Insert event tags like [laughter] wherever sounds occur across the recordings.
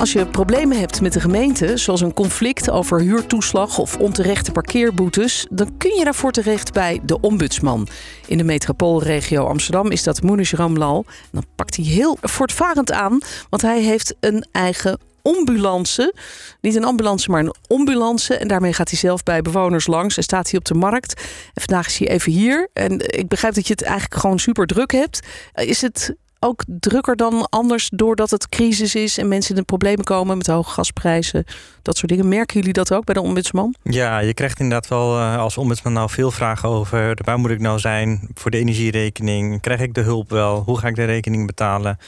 Als je problemen hebt met de gemeente, zoals een conflict over huurtoeslag of onterechte parkeerboetes, dan kun je daarvoor terecht bij de ombudsman. In de metropoolregio Amsterdam is dat Moenish Ramlal. Dan pakt hij heel voortvarend aan, want hij heeft een eigen ambulance. Niet een ambulance, maar een ambulance. En daarmee gaat hij zelf bij bewoners langs en staat hij op de markt. En vandaag is hij even hier. En ik begrijp dat je het eigenlijk gewoon super druk hebt. Is het ook drukker dan anders doordat het crisis is en mensen in de problemen komen met hoge gasprijzen, dat soort dingen. Merken jullie dat ook bij de ombudsman? Ja, je krijgt inderdaad wel uh, als ombudsman nou veel vragen over waar moet ik nou zijn voor de energierekening? Krijg ik de hulp wel? Hoe ga ik de rekening betalen?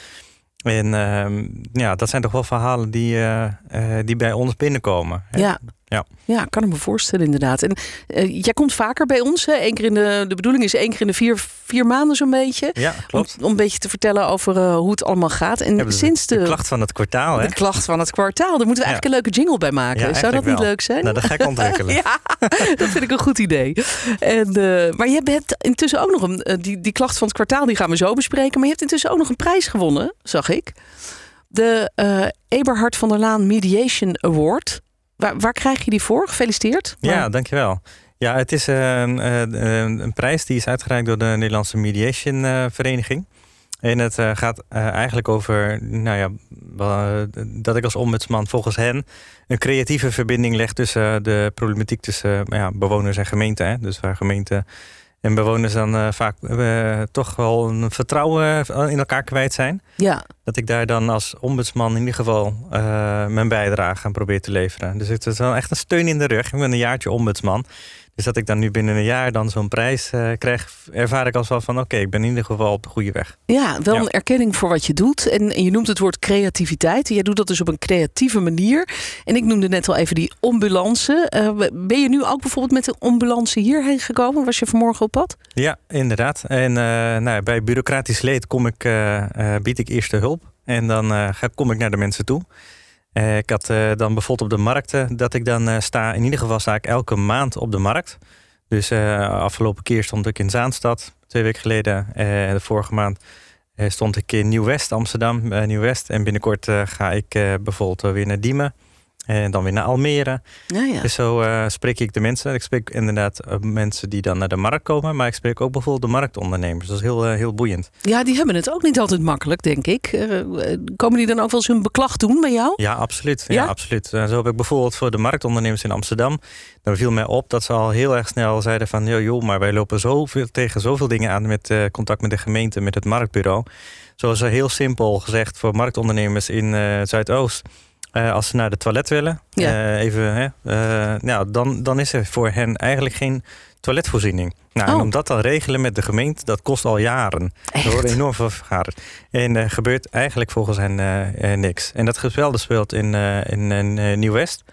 En uh, ja, dat zijn toch wel verhalen die, uh, die bij ons binnenkomen. Ja. Ja. ja, kan ik me voorstellen inderdaad. En uh, jij komt vaker bij ons. Hè? Eén keer in de, de bedoeling is één keer in de vier, vier maanden zo'n beetje. Ja, klopt. Om, om, een beetje te vertellen over uh, hoe het allemaal gaat. En ja, sinds de, de, klacht van het kwartaal. Hè? De klacht van het kwartaal. Daar moeten we eigenlijk ja. een leuke jingle bij maken. Ja, Zou dat niet leuk zijn? Nou, dat ga ik [laughs] ontwikkelen. ja, dat vind ik een goed idee. En, uh, maar je hebt intussen ook nog een... die, die klacht van het kwartaal die gaan we zo bespreken. Maar je hebt intussen ook nog een prijs gewonnen, zag ik. De Eberhard van der Laan Mediation Award. Waar, waar, krijg je die voor? Gefeliciteerd. Maar... Ja, dankjewel. Ja, het is een, een, een, prijs die is uitgereikt door de Nederlandse Mediation uh, Vereniging. En het uh, gaat uh, eigenlijk over nou ja, dat ik als ombudsman volgens hen een creatieve verbinding leg tussen de problematiek tussen ja, bewoners en gemeenten. Hè? Dus waar gemeenten en bewoners dan uh, vaak uh, toch wel een vertrouwen in elkaar kwijt zijn. Ja. Dat ik daar dan als ombudsman in ieder geval uh, mijn bijdrage aan probeer te leveren. Dus het is wel echt een steun in de rug. Ik ben een jaartje ombudsman. Dus dat ik dan nu binnen een jaar dan zo'n prijs krijg, ervaar ik als wel van oké, okay, ik ben in ieder geval op de goede weg. Ja, wel ja. een erkenning voor wat je doet. En je noemt het woord creativiteit. Jij doet dat dus op een creatieve manier. En ik noemde net al even die ambulance. ben je nu ook bijvoorbeeld met de ambulance hierheen gekomen? Was je vanmorgen op pad? Ja, inderdaad. En uh, nou, bij bureaucratisch leed kom ik, uh, uh, bied ik eerste hulp. En dan ga, kom ik naar de mensen toe. Ik had dan bijvoorbeeld op de markten dat ik dan sta. In ieder geval sta ik elke maand op de markt. Dus afgelopen keer stond ik in Zaanstad, twee weken geleden. de vorige maand stond ik in Nieuw-West, Amsterdam, Nieuw-West. En binnenkort ga ik bijvoorbeeld weer naar Diemen. En dan weer naar Almere. Ja, ja. Dus zo uh, spreek ik de mensen. Ik spreek inderdaad uh, mensen die dan naar de markt komen. Maar ik spreek ook bijvoorbeeld de marktondernemers. Dat is heel, uh, heel boeiend. Ja, die hebben het ook niet altijd makkelijk, denk ik. komen die dan ook wel eens hun beklag doen bij jou? Ja, absoluut. Ja? ja absoluut. zo heb ik bijvoorbeeld voor de marktondernemers in Amsterdam. Dan viel mij op dat ze al heel erg snel zeiden van... joh, joh maar wij lopen zoveel, tegen zoveel dingen aan met contact met de gemeente, met het marktbureau. Zoals heel simpel gezegd voor marktondernemers in Zuidoost... Uh, als ze naar de toilet willen, ja. uh, even, hè, uh, nou, dan, dan is er voor hen eigenlijk geen toiletvoorziening. Nou, oh. en om dat dan regelen met de gemeente, dat kost al jaren. Echt? Er worden enorm veel vergaderd. En er gebeurt eigenlijk volgens hen niks. En dat geweld speelt in, in, in Nieuw-West.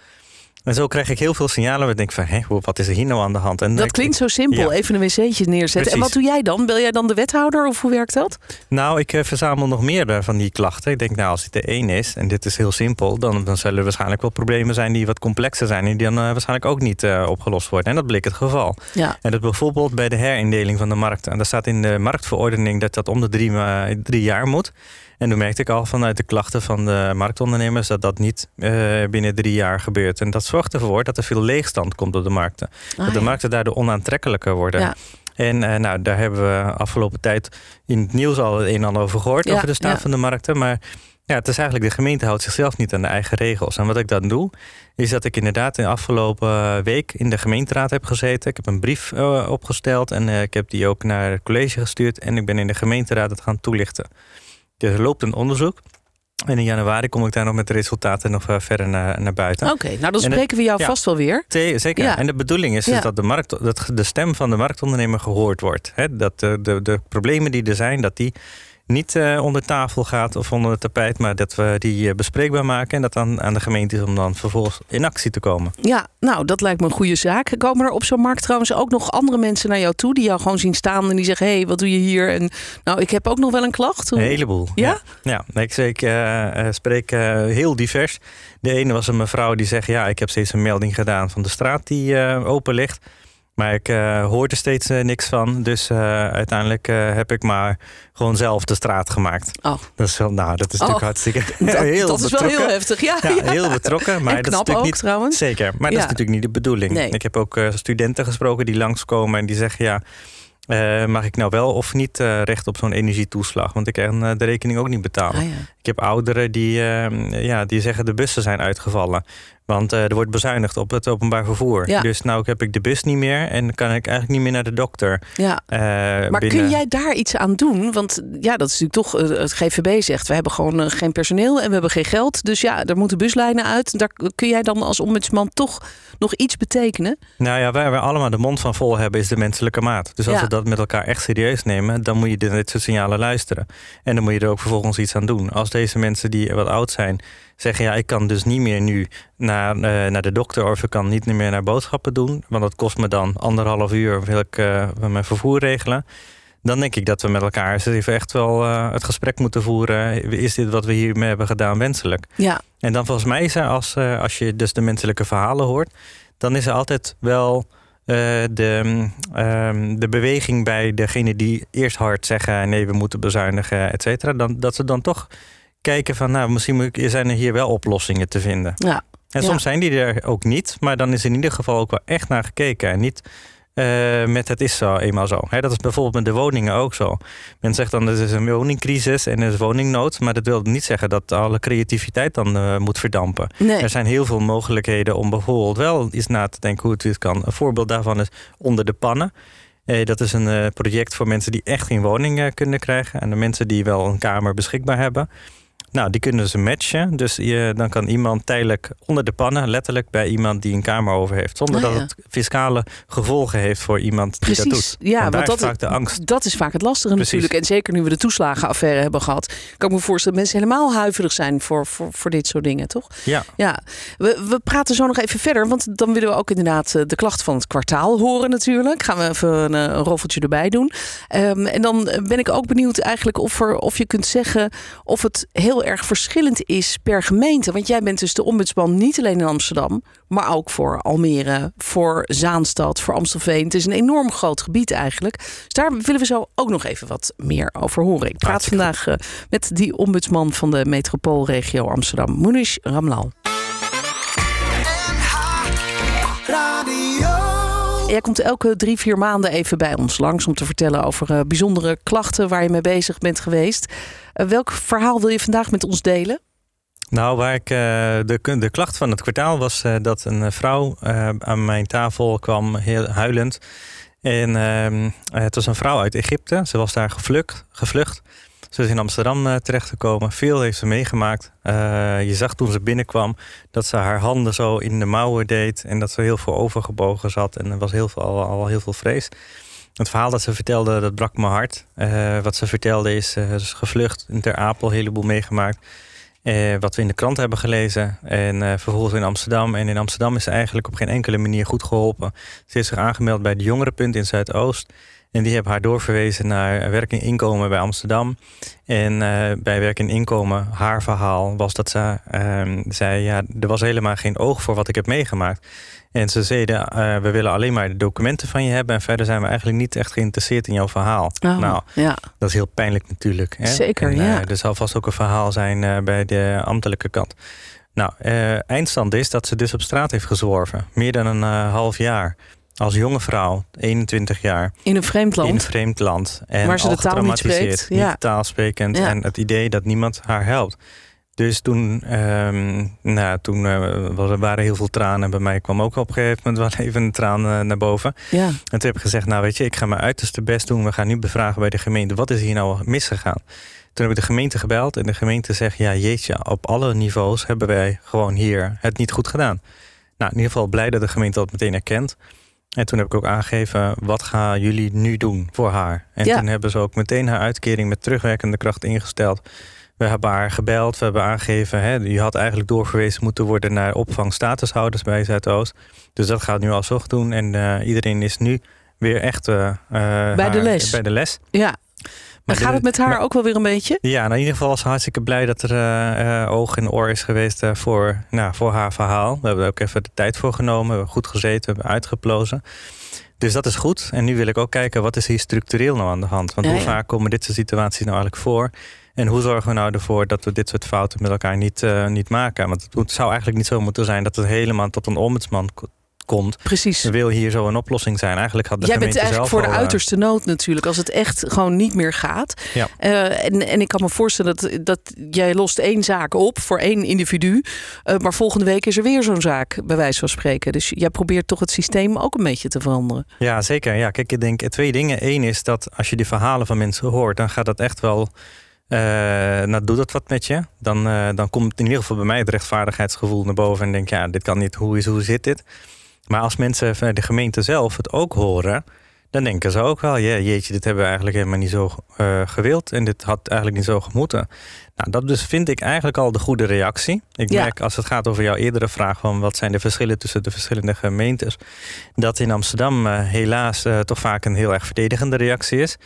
En zo krijg ik heel veel signalen waar ik denk van, hé, wat is er hier nou aan de hand? En dat ik, klinkt zo simpel, ja. even een wc'tje neerzetten. Precies. En wat doe jij dan? Wil jij dan de wethouder of hoe werkt dat? Nou, ik uh, verzamel nog meer uh, van die klachten. Ik denk, nou, als het er één is, en dit is heel simpel... dan, dan zullen er waarschijnlijk wel problemen zijn die wat complexer zijn... en die dan uh, waarschijnlijk ook niet opgelost worden. En dat bleek het geval. Ja. En dat bijvoorbeeld bij de herindeling van de markt. En daar staat in de marktverordening dat dat om de drie, drie jaar moet... En toen merkte ik al vanuit de klachten van de marktondernemers dat dat niet uh, binnen drie jaar gebeurt. En dat zorgt ervoor dat er veel leegstand komt op de markten. Ah, dat de ja. markten daardoor onaantrekkelijker worden. Ja. En uh, nou, daar hebben we afgelopen tijd in het nieuws al het een en ander over gehoord, Ja, over de staat van de markten. Maar ja, het is eigenlijk de gemeente houdt zichzelf niet aan de eigen regels. En wat ik dan doe, is dat ik inderdaad in de afgelopen week in de gemeenteraad heb gezeten. Ik heb een brief uh, opgesteld en ik heb die ook naar het college gestuurd. En ik ben in de gemeenteraad het gaan toelichten. Er loopt een onderzoek. En in januari kom ik daar nog met de resultaten nog uh, verder naar, naar buiten. Oké, nou dan En spreken we jou ja. vast wel weer. Zeker. Ja. En de bedoeling is, Ja. dus dat, de markt, dat de stem van de marktondernemer gehoord wordt. Dat de, de, de problemen die er zijn, dat die niet uh, onder tafel gaat of onder het tapijt, maar dat we die uh, bespreekbaar maken en dat dan aan de gemeente is om dan vervolgens in actie te komen. Ja, nou, dat lijkt me een goede zaak. Komen er op zo'n markt trouwens ook nog andere mensen naar jou toe die jou gewoon zien staan en die zeggen: hé, hey, wat doe je hier? En nou, ik heb ook nog wel een klacht. Een heleboel. Ja? Ja, ja. ik, ik uh, spreek heel divers. De ene was een mevrouw die zegt: ja, ik heb steeds een melding gedaan van de straat die open ligt. Maar ik uh, hoor er steeds uh, niks van. Dus uh, uiteindelijk heb ik maar gewoon zelf de straat gemaakt. Oh. Dat is, wel, nou, dat is natuurlijk oh. hartstikke [laughs] dat, heel Dat is wel heel heftig, ja. ja, heel [laughs] betrokken. Maar en dat is knap ook niet, trouwens. Zeker, maar Ja. dat is natuurlijk niet de bedoeling. Nee. Ik heb ook studenten gesproken die langskomen en die zeggen... ja, eh, mag ik nou wel of niet eh, recht op zo'n energietoeslag? Want ik kan eh, de rekening ook niet betalen. Ah, ja. Ik heb ouderen die, eh, ja, die zeggen de bussen zijn uitgevallen. Want eh, er wordt bezuinigd op het openbaar vervoer. Ja. Dus nou heb ik de bus niet meer en dan kan ik eigenlijk niet meer naar de dokter. ja. eh, Maar binnen... kun jij daar iets aan doen? Want ja, dat is natuurlijk toch, eh, het GVB zegt, we hebben gewoon geen personeel en we hebben geen geld. Dus ja, er moeten buslijnen uit. Daar kun jij dan als ombudsman toch nog iets betekenen? Nou ja, waar we allemaal de mond van vol hebben is de menselijke maat. Dus als Ja. we dat met elkaar echt serieus nemen, dan moet je dit soort signalen luisteren. En dan moet je er ook vervolgens iets aan doen. Als deze mensen die wat oud zijn zeggen, ja, ik kan dus niet meer nu naar, eh, naar de dokter of ik kan niet meer naar boodschappen doen, want dat kost me dan anderhalf uur, wil ik eh, mijn vervoer regelen. Dan denk ik dat we met elkaar eens even echt wel eh, het gesprek moeten voeren. Is dit wat we hiermee hebben gedaan wenselijk? Ja, En dan volgens mij is er, als, als je dus de menselijke verhalen hoort, dan is er altijd wel de, ehm, de beweging bij degene die eerst hard zeggen: nee, we moeten bezuinigen, et cetera. Dan, dat ze dan toch kijken van, nou, misschien zijn er hier wel oplossingen te vinden. ja. En Ja. soms zijn die er ook niet, maar dan is in ieder geval ook wel echt naar gekeken. En niet eh, met het is zo eenmaal zo. Hè, dat is bijvoorbeeld met de woningen ook zo. Men zegt dan, er is een woningcrisis en er is woningnood. Maar dat wil niet zeggen dat alle creativiteit dan eh, moet verdampen. Nee. Er zijn heel veel mogelijkheden om bijvoorbeeld wel eens na te denken hoe het dit kan. Een voorbeeld daarvan is onder de pannen. Eh, dat is een project voor mensen die echt geen woning kunnen krijgen. En de mensen die wel een kamer beschikbaar hebben. Nou, die kunnen ze matchen. Dus je, dan kan iemand tijdelijk onder de pannen, letterlijk bij iemand die een kamer over heeft. Zonder Ah, dat het fiscale gevolgen heeft voor iemand die dat Precies, doet. ja, want dat, vaak de angst. dat is vaak het lastige Precies. natuurlijk. En zeker nu we de toeslagenaffaire hebben gehad, kan ik me voorstellen dat mensen helemaal huiverig zijn voor, voor, voor dit soort dingen, toch? Ja, Ja, we, we praten zo nog even verder, want dan willen we ook inderdaad eh, de klacht van het kwartaal horen natuurlijk. Gaan we even een, eh, een roffeltje erbij doen. Ehm, en dan ben ik ook benieuwd eigenlijk of, er, of je kunt zeggen of het heel erg verschillend is per gemeente. Want jij bent dus de ombudsman niet alleen in Amsterdam, maar ook voor Almere, voor Zaanstad, voor Amstelveen. Het is een enorm groot gebied eigenlijk. Dus daar willen we zo ook nog even wat meer over horen. Ik praat vandaag eh, met die ombudsman van de metropoolregio Amsterdam, Munish Ramlal. Jij komt elke drie, vier maanden even bij ons langs om te vertellen over eh, bijzondere klachten waar je mee bezig bent geweest. Eh, welk verhaal wil je vandaag met ons delen? Nou, waar ik, eh, de, de klacht van het kwartaal was dat een vrouw aan mijn tafel kwam, heel huilend. En ehm, eh, het was een vrouw uit Egypte. Ze was daar gevlucht. gevlucht. Ze is in Amsterdam eh, terechtgekomen. Veel heeft ze meegemaakt. Eh, je zag toen ze binnenkwam dat ze haar handen zo in de mouwen deed. En dat ze heel veel overgebogen zat. En er was heel veel, al, al heel veel vrees. Het verhaal dat ze vertelde, dat brak mijn hart. Eh, wat ze vertelde is, ze is gevlucht in Ter Apel, een heleboel meegemaakt. Wat we in de krant hebben gelezen. En vervolgens in Amsterdam. En in Amsterdam is ze eigenlijk op geen enkele manier goed geholpen. Ze heeft zich aangemeld bij de Jongerenpunt in Zuidoost. En die hebben haar doorverwezen naar werk en inkomen bij Amsterdam. En eh, bij werk en inkomen, haar verhaal was dat ze ehm, zei... ja, er was helemaal geen oog voor wat ik heb meegemaakt. En ze zeiden, eh, we willen alleen maar de documenten van je hebben... en verder zijn we eigenlijk niet echt geïnteresseerd in jouw verhaal. Oh, Nou, ja. dat is heel pijnlijk natuurlijk. Hè? Zeker, En, eh, ja. Er zal vast ook een verhaal zijn bij de ambtelijke kant. Nou, eindstand is dat ze dus op straat heeft gezworven. Meer dan een half jaar. Als jonge vrouw, 21 jaar, In een vreemd land. in een vreemd land. En Waar ze al de taal niet spreekt, ja. Niet taalsprekend. Ja. En het idee dat niemand haar helpt. Dus toen, ehm, nou, toen er waren heel veel tranen. Bij mij kwam ook op een gegeven moment wel even een traan eh, naar boven. Ja. En toen heb ik gezegd, nou weet je, ik ga mijn uiterste best doen. We gaan nu bevragen bij de gemeente, wat is hier nou misgegaan? Toen heb ik de gemeente gebeld en de gemeente zegt, ja jeetje, op alle niveaus hebben wij gewoon hier het niet goed gedaan. Nou, in ieder geval blij dat de gemeente dat meteen erkent. En toen heb ik ook aangegeven, wat gaan jullie nu doen voor haar? En Ja. toen hebben ze ook meteen haar uitkering met terugwerkende kracht ingesteld. We hebben haar gebeld, we hebben aangegeven, hè, je had eigenlijk doorverwezen moeten worden naar opvang statushouders bij Zuidoost. Dus dat gaat nu alsnog doen. En eh, iedereen is nu weer echt eh, eh, de haar- les. Bij de les. Ja. Maar gaat het met haar maar- ook wel weer een beetje? ja, nou in ieder geval was ze hartstikke blij dat er eh, eh, oog en oor is geweest eh, voor, nou, voor haar verhaal. We hebben er ook even de tijd voor genomen. We hebben goed gezeten, we hebben uitgeplozen. Dus dat is goed. En nu wil ik ook kijken, wat is hier structureel nou aan de hand? Want Ja, hoe ja. vaak komen dit soort situaties nou eigenlijk voor? En hoe zorgen we nou ervoor dat we dit soort fouten met elkaar niet, niet maken? Want het zou eigenlijk niet zo moeten zijn dat het helemaal tot een ombudsman komt. Precies. Wil hier zo een oplossing zijn? Eigenlijk had de Jij bent eigenlijk zelf voor de eh, uiterste nood natuurlijk. Als het echt gewoon niet meer gaat. Ja. Eh, en, en ik kan me voorstellen dat, dat jij lost één zaak op voor één individu. eh, maar volgende week is er weer zo'n zaak, bij wijze van spreken. Dus jij probeert toch het systeem ook een beetje te veranderen. Ja, zeker. Ja, kijk, ik denk twee dingen. Eén is dat als je die verhalen van mensen hoort, dan gaat dat echt wel. eh nou, doet dat wat met je? Dan, dan komt in ieder geval bij mij het rechtvaardigheidsgevoel naar boven en denk, ja, dit kan niet. Hoe, is, hoe zit dit? Maar als mensen van de gemeente zelf het ook horen, dan denken ze ook wel, ja, jeetje, dit hebben we eigenlijk helemaal niet zo eh, gewild en dit had eigenlijk niet zo gemoeten. Nou, dat dus vind ik eigenlijk al de goede reactie. Ik Ja. merk als het gaat over jouw eerdere vraag van wat zijn de verschillen tussen de verschillende gemeentes, dat in Amsterdam eh, helaas eh, toch vaak een heel erg verdedigende reactie is.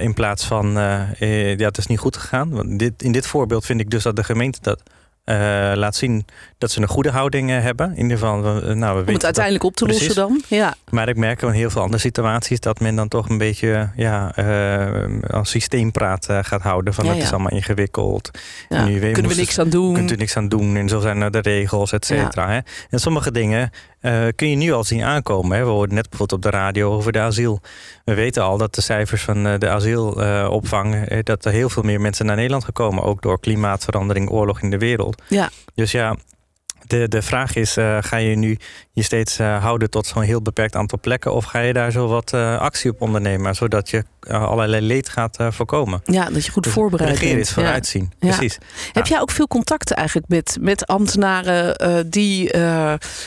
In plaats van, ja, het is niet goed gegaan. Want dit, in dit voorbeeld vind ik dus dat de gemeente dat eh, laat zien dat ze een goede houding eh, hebben. In ieder geval, we- nou, we Om het uiteindelijk op te Precies. lossen dan. Ja. maar ik merk in heel veel andere situaties dat men dan toch een beetje ja, eh, als systeempraat eh, gaat houden. Van Ja, het ja. is allemaal ingewikkeld. Ja. Nu Kunnen we niks aan doen. kunt u niks aan doen en zo zijn nou de regels, et cetera. En sommige dingen eh, kun je nu al zien aankomen. Hè. We hoorden net bijvoorbeeld op de radio over de asiel. We weten al dat de cijfers van eh, de asielopvang... eh, dat er heel veel meer mensen naar Nederland gekomen. Ook door klimaatverandering, oorlog in de wereld. Ja. Dus ja, de, de vraag is, eh, ga je nu je steeds eh, houden tot zo'n heel beperkt aantal plekken... of ga je daar zo wat eh, actie op ondernemen... zodat je allerlei leed gaat voorkomen? ja, dat je goed Dus voorbereid Regeren bent. is vooruitzien, Ja. precies. Heb jij ook veel contacten eigenlijk met, met ambtenaren die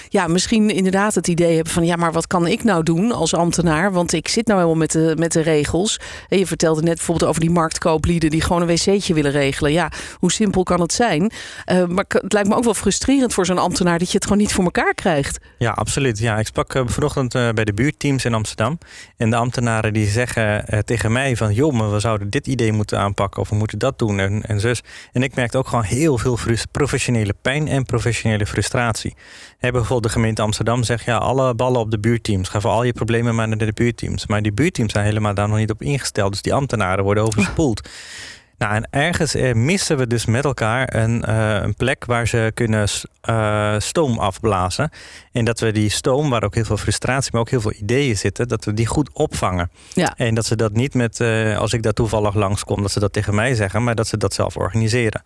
ja, misschien inderdaad het idee hebben van ja, maar wat kan ik nou doen als ambtenaar? Want ik zit nou helemaal met de, met de regels. En je vertelde net bijvoorbeeld over die marktkooplieden die gewoon een wc'tje willen regelen. Ja, hoe simpel kan het zijn? Maar het lijkt me ook wel frustrerend voor zo'n ambtenaar dat je het gewoon niet voor elkaar krijgt. Ja, absoluut. Ja, ik sprak eh, vanochtend eh, bij de buurtteams in Amsterdam. En de ambtenaren die zeggen eh, tegen mij van... joh, maar we zouden dit idee moeten aanpakken of we moeten dat doen en, en. En ik merkte ook gewoon heel veel professionele pijn en professionele frustratie. Hè, bijvoorbeeld de gemeente Amsterdam zegt... ja, alle ballen op de buurtteams. Ga voor al je problemen maar naar de buurtteams. Maar die buurtteams zijn helemaal daar nog niet op ingesteld. Dus die ambtenaren worden overspoeld. Nou, en ergens eh, missen we dus met elkaar een, eh, een plek waar ze kunnen eh, stoom afblazen. En dat we die stoom, waar ook heel veel frustratie, maar ook heel veel ideeën zitten, dat we die goed opvangen. Ja. En dat ze dat niet met, als ik daar toevallig langskom, dat ze dat tegen mij zeggen, maar dat ze dat zelf organiseren.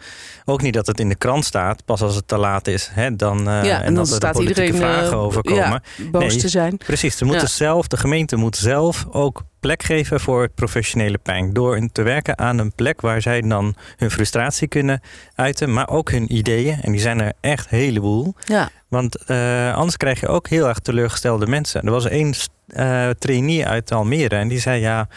Ook niet dat het in de krant staat, pas als het te laat is. Hè, dan, ja, en dan dat er staat politieke iedereen vragen over komen. ja, boos Nee. te zijn. Precies, ze moeten Ja. zelf, de gemeente moet zelf ook plek geven voor professionele pijn. Door te werken aan een plek waar zij dan hun frustratie kunnen uiten, maar ook hun ideeën. En die zijn er echt een heleboel. Ja. Want eh, anders krijg je ook heel erg teleurgestelde mensen. Er was één eh, trainee uit Almere en die zei ja.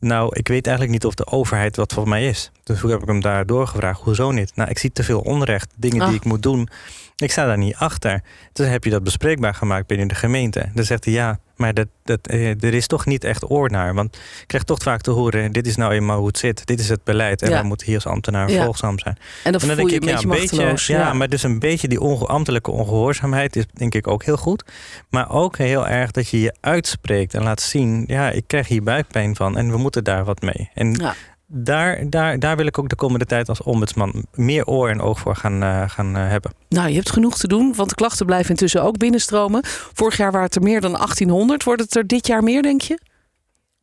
Nou, ik weet eigenlijk niet of de overheid wat voor mij is. Dus hoe heb ik hem daar doorgevraagd? Hoezo niet? Nou, ik zie te veel onrecht, dingen die ik moet doen. Ik sta daar niet achter. Dus heb je dat bespreekbaar gemaakt binnen de gemeente. Dan zegt hij ja, maar dat, dat, eh, er is toch niet echt oor naar. Want ik krijg toch vaak te horen: dit is nou eenmaal hoe het zit. Dit is het beleid. En Ja. wij moeten hier als ambtenaar Ja. volgzaam zijn. En dan, En dan voel denk je ik, een beetje ja, maar dus een beetje die onge ambtelijke ongehoorzaamheid is denk ik ook heel goed. Maar ook heel erg dat je je uitspreekt en laat zien: ja, ik krijg hier buikpijn van en we moeten daar wat mee. En Ja. Daar, daar, daar wil ik ook de komende tijd als ombudsman meer oor en oog voor gaan, eh, gaan eh, hebben. Nou, je hebt genoeg te doen, want de klachten blijven intussen ook binnenstromen. Vorig jaar waren het er meer dan 1800. Wordt het er dit jaar meer, denk je?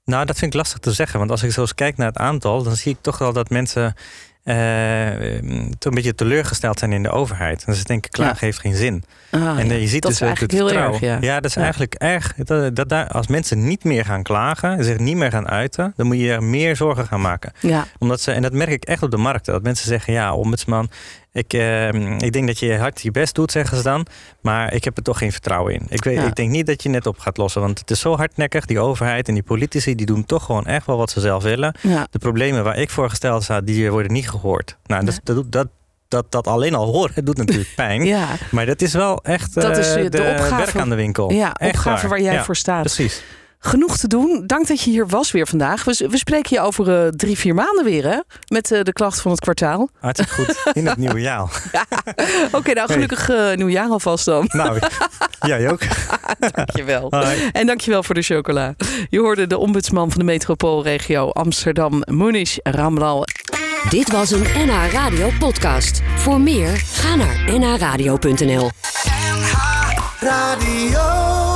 Nou, dat vind ik lastig te zeggen. Want als ik zo eens kijk naar het aantal, dan zie ik toch wel dat mensen een beetje teleurgesteld zijn in de overheid. En ze denken, klagen heeft geen zin. Ah, en eh, je ziet dat dus ook het eigenlijk heel vertrouwen. erg, ja. dat is eigenlijk erg. Dat, dat daar, als mensen niet meer gaan klagen, zich niet meer gaan uiten, dan moet je er meer zorgen gaan maken. Ja, Omdat ze, en dat merk ik echt op de markt. Dat mensen zeggen, ja, ombudsman, Ik, ehm, ik denk dat je hard je best doet, zeggen ze dan. Maar ik heb er toch geen vertrouwen in. Ik, weet, Ja. ik denk niet dat je net op gaat lossen. Want het is zo hardnekkig. Die overheid en die politici die doen toch gewoon echt wel wat ze zelf willen. Ja. De problemen waar ik voor gesteld sta, die worden niet gehoord. Nou, dat, dat, dat, dat, dat alleen al horen doet natuurlijk [laughs] pijn. ja. Maar dat is wel echt Dat is, eh, de de opgave- werk aan de winkel. Ja, Echt opgave waar jij Ja, voor staat. Precies. Genoeg te doen. Dank dat je hier was weer vandaag. We, we spreken je over eh, drie, vier maanden weer, hè? Met eh, de klacht van het kwartaal. Hartstikke goed. In het nieuwe jaar. [laughs] Oké, nou gelukkig eh, nieuwjaar alvast dan. Nou, jij ook. [laughs] Dankjewel. Hoi. En dankjewel voor de chocola. Je hoorde de ombudsman van de metropoolregio Amsterdam, Munish Ramlal. Dit was een NH Radio podcast. Voor meer, ga naar nhradio.nl. Radio.